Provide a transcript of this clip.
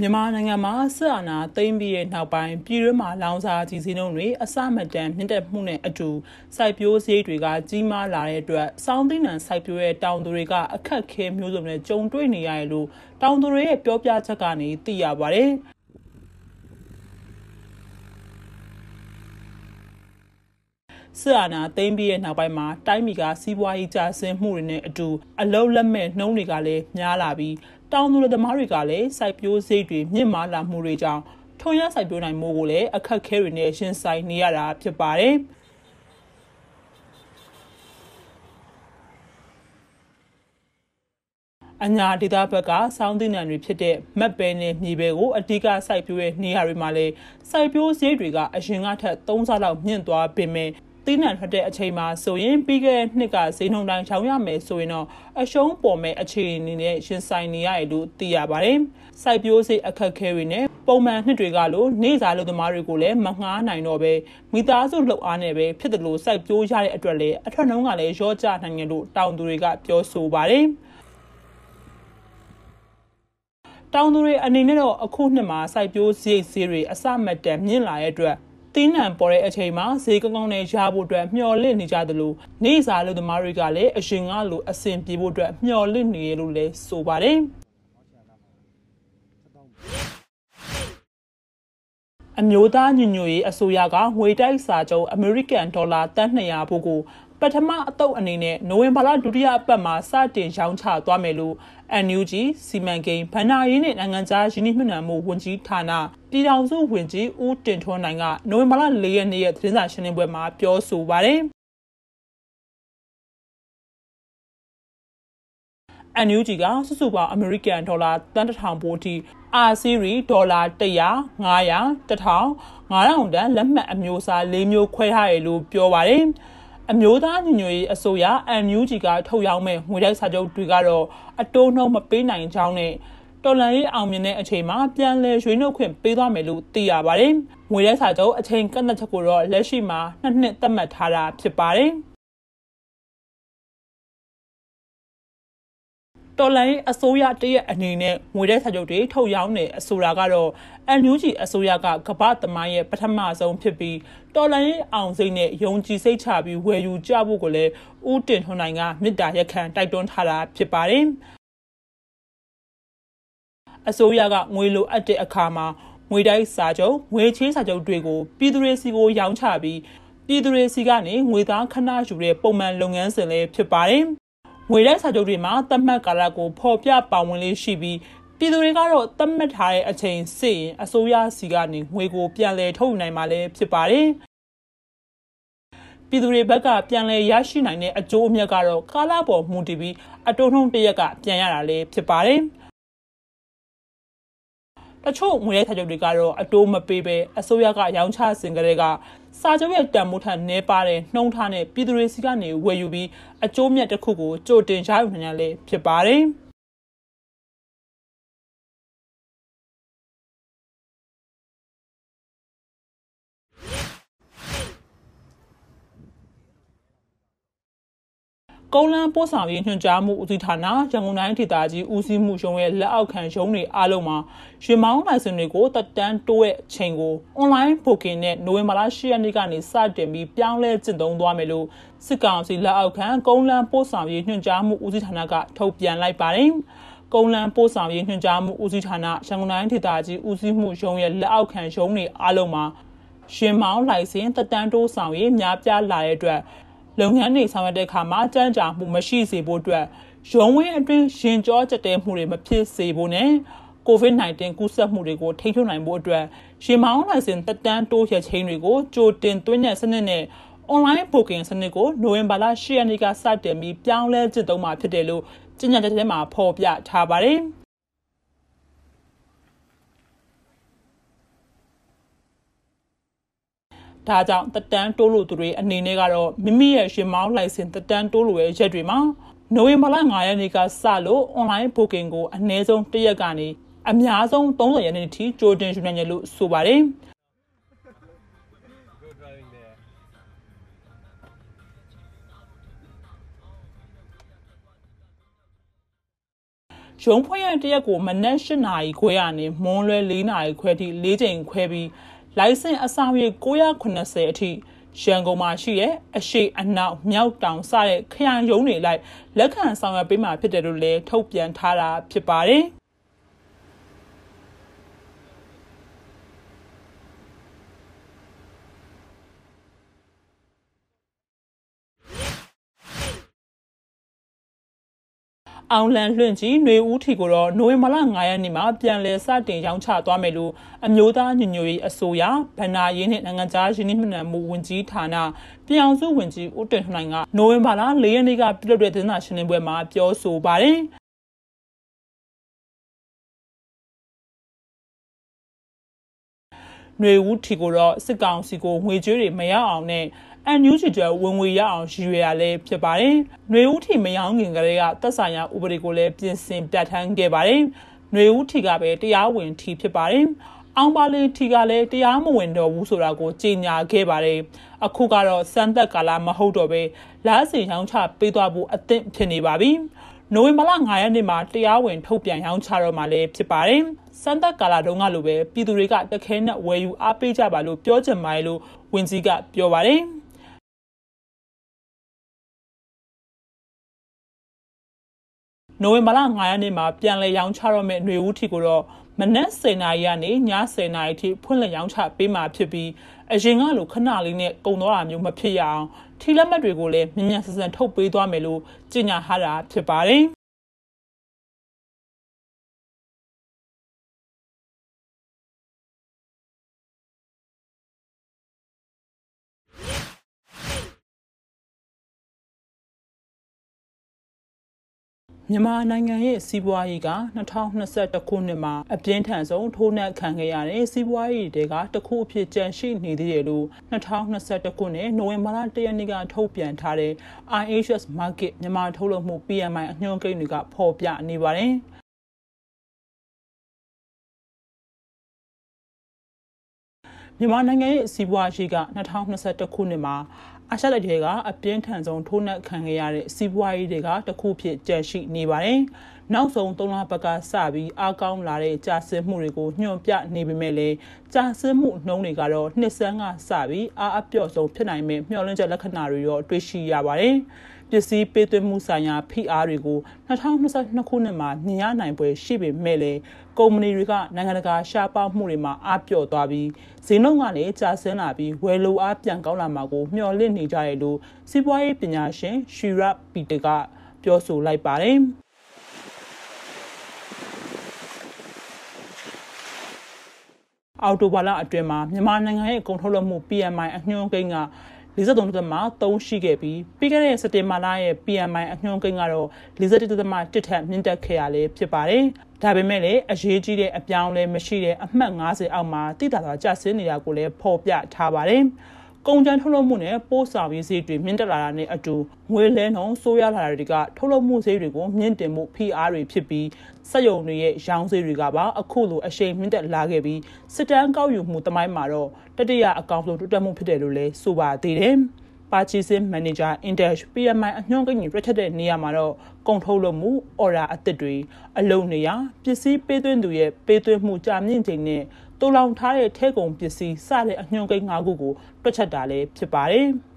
မြန်မာနိုင်ငံမှာစစ်အာဏာသိမ်းပြီးတဲ့နောက်ပိုင်းပြည်တွင်းမှာလောင်စာကြီးစည်းနှုန်းတွေအစမတန်မြင့်တက်မှုနဲ့အတူစိုက်ပျိုးစရိတ်တွေကကြီးမားလာတဲ့အတွက်စောင်းသိန်းနံစိုက်ပျိုးတဲ့တောင်သူတွေကအခက်ခဲမျိုးစုံနဲ့ကြုံတွေ့နေရတယ်လို့တောင်သူတွေရဲ့ပြောပြချက်ကနေသိရပါတယ်။ စစ်အာဏာသိမ်းပြီးတဲ့နောက်ပိုင်းမှာတိုင်းပြည်ကစီးပွားရေးကျဆင်းမှုတွေနဲ့အတူအလုံးလက်မဲ့နှုံးတွေကလည်းများလာပြီးတောင်သူလယ်သမားတွေကလည်းစိုက်ပျိုးစိတ်တွေမြင့်မားလာမှုတွေကြောင့်ထွန်ရစိုက်ပျိုးနိုင်မှုကိုလည်းအခက်အခဲတွေနဲ့ရှင်ဆိုင်နေရတာဖြစ်ပါတယ်။အညာဒေတာဘက်ကစောင်းသိနံတွေဖြစ်တဲ့မက်ပဲနဲ့မြေပဲကိုအဓိကစိုက်ပျိုးတဲ့နေရာတွေမှာလည်းစိုက်ပျိုးစရိတ်တွေကအရင်ကထက်3ဆလောက်မြင့်သွားပေမဲ့ သီးနှံထွက်တဲ့အချိန်မှာဆိုရင်ပြီးခဲ့တဲ့နှစ်ကဈေးနှုန်းတိုင်းချောင်းရမယ်ဆိုရင်တော့အရှုံးပေါ်မဲ့အခြေအနေနဲ့ရှင်ဆိုင်နေရတယ်လို့သိရပါတယ်။စိုက်ပျိုးစိတ်အခက်ခဲတွေနဲ့ပုံမှန်နှစ်တွေကလို့နေစားလူသမားတွေကိုလည်းမငှားနိုင်တော့ပဲမိသားစုလှုပ်အားနဲ့ပဲဖြစ်တယ်လို့စိုက်ပျိုးရတဲ့အတွက်လည်းအထက်နှုန်းကလည်းရောကျနိုင်တယ်လို့တောင်သူတွေကပြောဆိုပါတယ်။တောင်သူတွေအနေနဲ့တော့အခုနှစ်မှာစိုက်ပျိုးစရိတ်ဈေးတွေအစမတန်မြင့်လာတဲ့အတွက် သီးနှံပေါ်တဲ့အချိန်မှာဈေးကောင်းကောင်းနဲ့ရဖို့အတွက်မျှော်လင့်နေကြသလိုနေစာလူသမားတွေကလည်းအရှင်ကလိုအဆင်ပြေဖို့အတွက်မျှော်လင့်နေရလို့လည်းဆိုပါတယ်အမျိုးသားညီညွတ်ရေးအစိုးရကငွေတိုက်စာချုပ်အမေရိကန်ဒေါ်လာတန်း200ဖို့ကို ပထမအတုပ်အနေနဲ့နိုဝင်ဘာလဒုတိယအပတ်မှာစတင်ရောင်းချသွားမယ်လို့ NUG စီမံကိန်းဗန္နာရေးနဲ့နိုင်ငံခြားယင်းနှိမ့်နှံမှုဝန်ကြီးဌာနပြည်ထောင်စုဝန်ကြီးဦးတင်ထွန်းနိုင်ကနိုဝင်ဘာလ၄ရက်နေ့ရဲ့သတင်းစာရှင်းလင်းပွဲမှာပြောဆိုပါတယ်။ NUG ကစုစုပေါင်းအမေရိကန်ဒေါ်လာတန်တထောင်ပိုးထိအာစီရီဒေါ်လာ100 900 1000 9000တန်လက်မှတ်အမျိုးအစား၄မျိုးခွဲထားရလို့ပြောပါတယ်။ အမျိုးသားညီညွတ်ရေးအစိုးရ NUG ကထုတ်ရောင်းမဲ့ငွေတိုက်စာချုပ်တွေကတော့အတိုးနှုန်းမပေးနိုင်ကြောင်းနဲ့တော်လန်ရေးအောင်မြင်တဲ့အချိန်မှာပြန်လည်ရွေးနှုတ်ခွင့်ပေးသွားမယ်လို့သိရပါတယ်။ငွေတိုက်စာချုပ်အချိန်ကန့်သတ်ချက်ကိုတော့လက်ရှိမှာနှစ်နှစ်သတ်မှတ်ထားတာဖြစ်ပါတယ်။ တော်လိုင်းအစိုးရတရက်အနေနဲ့ငွေတဲ့စာချုပ်တွေထုတ်ရောင်းနေအဆိုတာကတော့အန်ယူဂျီအစိုးရကကမ္ဘာသမိုင်းရဲ့ပထမဆုံးဖြစ်ပြီးတော်လိုင်းအောင်စိတ်နဲ့ယုံကြည်စိတ်ချပြီးဝယ်ယူကြဖို့ကိုလည်းဦးတင်ထွန်းနိုင်ကမေတ္တာရက်ခံတိုက်တွန်းထားတာဖြစ်ပါတယ်အစိုးရကငွေလိုအပ်တဲ့အခါမှာငွေတိုက်စာချုပ်ငွေချေးစာချုပ်တွေကိုပြည်သူတွေစီကိုရောင်းချပြီးပြည်သူတွေစီကနေငွေသားခဏယူတဲ့ပုံမှန်လုပ်ငန်းစဉ်လေးဖြစ်ပါတယ် ငွေတဲ့စာချုပ်တွေမှာသတ်မှတ်ကာလကိုဖော်ပြပါဝင်လေးရှိပြီးပြည်သူတွေကတော့သတ်မှတ်ထားတဲ့အချိန်စစ်ရင်အစိုးရစီကနေငွေကိုပြန်လည်ထုတ်ယူနိုင်မှာလည်းဖြစ်ပါတယ်ပြည်သူတွေဘက်ကပြန်လည်ရရှိနိုင်တဲ့အကျိုးအမြတ်ကတော့ကာလပေါ်မူတည်ပြီးအတုံးထုံးတရက်ကပြန်ရတာလည်းဖြစ်ပါတယ်။ တချို့ငွေရဲစာချုပ်တွေကတော့အတိုးမပေးပဲအစိုးရကရောင်းချစဉ်ကလေးကစာချုပ်ရဲ့တန်မိုးထက်နှဲပါတဲ့နှုံထားနဲ့ပြည်သူတွေစီကနေဝယ်ယူပြီးအကျိုးမြတ်တစ်ခုကိုကြိုတင်ရယူနိုင်ရလဲဖြစ်ပါတယ်။ ကုန်းလန်းပို့ဆောင်ရေးညွှန်ကြားမှုဦးစီးဌာနရန်ကုန်တိုင်းဒေသကြီးဦးစီးမှုရုံးရဲ့လက်အောက်ခံရုံးတွေအားလုံးမှာရေမောင်းလိုင်စင်တွေကိုတက်တန်းတိုးတဲ့အချိန်ကို online booking နဲ့နိုဝင်ဘာလ10ရက်နေ့ကနေစတင်ပြီးပြောင်းလဲကျင့်သုံးသွားမယ်လို့စစ်ကောင်စီလက်အောက်ခံကုန်းလန်းပို့ဆောင်ရေးညွှန်ကြားမှုဦးစီးဌာနကထုတ်ပြန်လိုက်ပါတယ်။ကုန်းလန်းပို့ဆောင်ရေးညွှန်ကြားမှုဦးစီးဌာနရန်ကုန်တိုင်းဒေသကြီးဦးစီးမှုရုံးရဲ့လက်အောက်ခံရုံးတွေအားလုံးမှာရှင်မောင်းလိုင်စင်တက်တန်းတိုးဆောင်ရေးများပြားလာတဲ့အတွက် လုပ်ငန်းတွေဆောင်ရွက်တဲ့အခါမှာကြမ်းကြာမှုမရှိစေဖို့အတွက်ရုံးဝင်းအတွင်းရင်ကြောကြက်တဲမှုတွေမဖြစ်စေဖို့နဲ့ COVID-19 ကူးစက်မှုတွေကိုထိန်းချုပ်နိုင်ဖို့အတွက်ရေမောင်းလိုင်စင်တက်တန်းတိုးရချင်းတွေကိုကြိုတင်သွင်းတဲ့စနစ်နဲ့ online booking စနစ်ကိုနိုဝင်ဘာလ10ရက်နေ့ကစတင်ပြီးပြောင်းလဲကျင့်သုံးမှာဖြစ်တယ်လို့ကြေညာချက်ထဲမှာဖော်ပြထားပါတယ်။ ဒါကြောင့်တက်တန်းတိုးလို့သူတွေအနေနဲ့ကတော့မိမိရဲ့ရှင်မောင်းလိုင်စင်တက်တန်းတိုးလို့ရဲ့ရက်တွေမှာနိုဝင်ဘာလ9ရက်နေ့ကစလို့ online booking ကိုအနည်းဆုံးတစ်ရက်ကနေအများဆုံး30ရက်နေ့ထိကြိုတင်ယူနိုင်တယ်လို့ဆိုပါတယ်ရရုံးဖွဲ့ရတရက်ကိုမနက်၈နာရီခွဲကနေမွန်းလွဲ၄နာရီခွဲထိ၄ချိန်ခွဲပြီး လိုင်စင်အစားရ980အထိရန်ကုန်မှာရှိတဲ့အရှိအနောက်မြောက်တောင်စတဲ့ခရိုင်ရုံးတွေလိုက်လက်ခံဆောင်ရွက်ပေးမှာဖြစ်တယ်လို့လည်းထုတ်ပြန်ထားတာဖြစ်ပါတယ်။ အောင်လန်လွင့်ကြီးຫນွေဦးထီကိုတော့နိုဝင်ဘာလ9ရက်နေ့မှာပြန်လည်စတင်ရောင်းချသွားမယ်လို့အမျိုးသားညီညွတ်ရေးအစိုးရဗဏ္ဍာရေးနှင့်နိုင်ငံခြားယင်းနှိမ့်နှံမှုဝန်ကြီးဌာနပြည်အောင်စုဝန်ကြီးဦးတင်ထွန်းနိုင်ကနိုဝင်ဘာလ4ရက်နေ့ကပြုလုပ်တဲ့သတင်းစာရှင်းလင်းပွဲမှာပြောဆိုပါတယ်ຫນွေဦးထီကိုတော့စစ်ကောင်စီကိုငွေကြေးတွေမရအောင်နဲ့ အန်ယူဂျီတဲဝင်ငွေရအောင်ရည်ရွယ်ရလဲဖြစ်ပါတယ်။နှွေဦးထီမယောင်းခင်ကလေးကသက်ဆိုင်ရာဥပဒေကိုလည်းပြင်ဆင်ပြဋ္ဌာန်းခဲ့ပါတယ်။နှွေဦးထီကပဲတရားဝင်ထီဖြစ်ပါတယ်။အောင်ပါလီထီကလည်းတရားမဝင်တော့ဘူးဆိုတာကိုကြေညာခဲ့ပါတယ်။အခုကတော့စံသက်ကာလမဟုတ်တော့ပဲလားစီရောင်းချပေးသွားဖို့အသင့်ဖြစ်နေပါပြီ။နိုဝင်ဘာလ9ရက်နေ့မှာတရားဝင်ထုတ်ပြန်ရောင်းချတော့မှလည်းဖြစ်ပါတယ်။စံသက်ကာလတုန်းကလိုပဲပြည်သူတွေကတခဲနဲ့ဝယ်ယူအားပေးကြပါလို့ပြောချင်ပါတယ်လို့ဝန်ကြီးကပြောပါတယ်။ နိုဝင်ဘာလ9ရက်နေ့မှာပြန်လည်ရောင်းချတော့မယ့်ຫນွေဦးထီကိုတော့မနက်10:00နာရီကနေည10:00နာရီထိဖွင့်လှစ်ရောင်းချပေးမှာဖြစ်ပြီးအရင်ကလိုခဏလေးနဲ့ကုံသွားတာမျိုးမဖြစ်ရအောင်ထီလက်မှတ်တွေကိုလည်းမြန်မြန်ဆန်ဆန်ထုတ်ပေးသွားမယ်လို့ကြေညာထားတာဖြစ်ပါတယ် မြန်မာနိုင်ငံရဲ့စီးပွားရေးက2021ခုနှစ်မှာအပြင်းထန်ဆုံးထိုးနှက်ခံခဲ့ရတဲ့စီးပွားရေးတွေကတခုအဖြစ်ကြန့်ရှိနေသေးတယ်လို့2021ခုနှစ်နိုဝင်ဘာလ1ရက်နေ့ကထုတ်ပြန်ထားတဲ့ IHS Market မြန်မာထုတ်လုပ်မှု PMI အညွှန်းကိန်းတွေကဖော်ပြနေပါတယ်။မြန်မာနိုင်ငံရဲ့စီးပွားရေးက2021ခုနှစ်မှာ အာရှတိုက်တွေကအပြင်းထန်ဆုံးထိုးနှက်ခံခဲ့ရတဲ့စီးပွားရေးတွေကတခုဖြစ်ကြန့်ရှိနေပါတယ်။နောက်ဆုံး၃လပတ်ကစပြီးအားကောင်းလာတဲ့ကြာဆင်းမှုတွေကိုညွှန်ပြနေပေမဲ့လည်းကြာဆင်းမှုနှုန်းတွေကတော့နှစ်ဆန်းကစပြီးအားအပြော့ဆုံးဖြစ်နိုင်မဲ့မျှော်လင့်ချက်လက္ခဏာတွေရောတွေ့ရှိရပါတယ်။ ပစ္စည်းပေးသွင်းမှုဆိုင်ရာဖိအားတွေကို2022ခုနှစ်မှာမြင်ရနိုင်ပွဲရှိပေမဲ့လည်းကုမ္ပဏီတွေကနိုင်ငံတကာရှားပါမှုတွေမှာအပြော့သွားပြီးဈေးနှုန်းကလည်းကျဆင်းလာပြီးဝယ်လိုအားပြန်ကောင်းလာမှာကိုမျှော်လင့်နေကြရလို့စီးပွားရေးပညာရှင်ရှီရပီတကပြောဆိုလိုက်ပါတယ်အော်တိုဘာလအတွင်းမှာမြန်မာနိုင်ငံရဲ့ကုန်ထုတ်လုပ်မှု PMI အညွှန်းကိန်းက 43.3ရှိခဲ့ပြီးပြီးခဲ့တဲ့စက်တင်ဘာလရဲ့ PMI အညွှန်းကိန်းကတော့41.1ထက်မြင့်တက်ခဲ့ရလေဖြစ်ပါတယ်။ဒါပေမဲ့လည်းအရေးကြီးတဲ့အပြောင်းလဲမရှိတဲ့အမှတ်50အောက်မှာတိတာသာကျဆင်းနေတာကိုလည်းဖော်ပြထားပါတယ်။ ကုန်ကျန်းထုတ်လုပ်မှုနဲ့ပို့ဆောင်ရေးဈေးတွေမြင့်တက်လာတာနဲ့အတူငွေလဲနှုန်းဆိုးရလာတာတွေကထုတ်လုပ်မှုဈေးတွေကိုမြင့်တင်မှုဖိအားတွေဖြစ်ပြီးစက်ရုံတွေရဲ့ရောင်းဈေးတွေကပါအခုလိုအရှိန်မြင့်တက်လာခဲ့ပြီးစစ်တမ်းကောက်ယူမှုတမိုင်းမှာတော့တတိယအကောင့်ဆုံးတိုးတက်မှုဖြစ်တယ်လို့လည်းဆိုပါသေးတယ်။ Purchasing Manager Index PMI အညွှန်းကိန်းကြီးပြတ်ထက်တဲ့နေရာမှာတော့ကုန်ထုတ်လုပ်မှု order အသစ်တွေအလုံးနေရပစ္စည်းပေးသွင်းသူရဲ့ပေးသွင်းမှုကြာမြင့်ချိန်နဲ့ တူလောင်ထားတဲ့ထဲကုန်ပစ္စည်းစတဲ့အညွှန်းကိန်း၅ခုကိုတွက်ချက်တာလည်းဖြစ်ပါတယ်။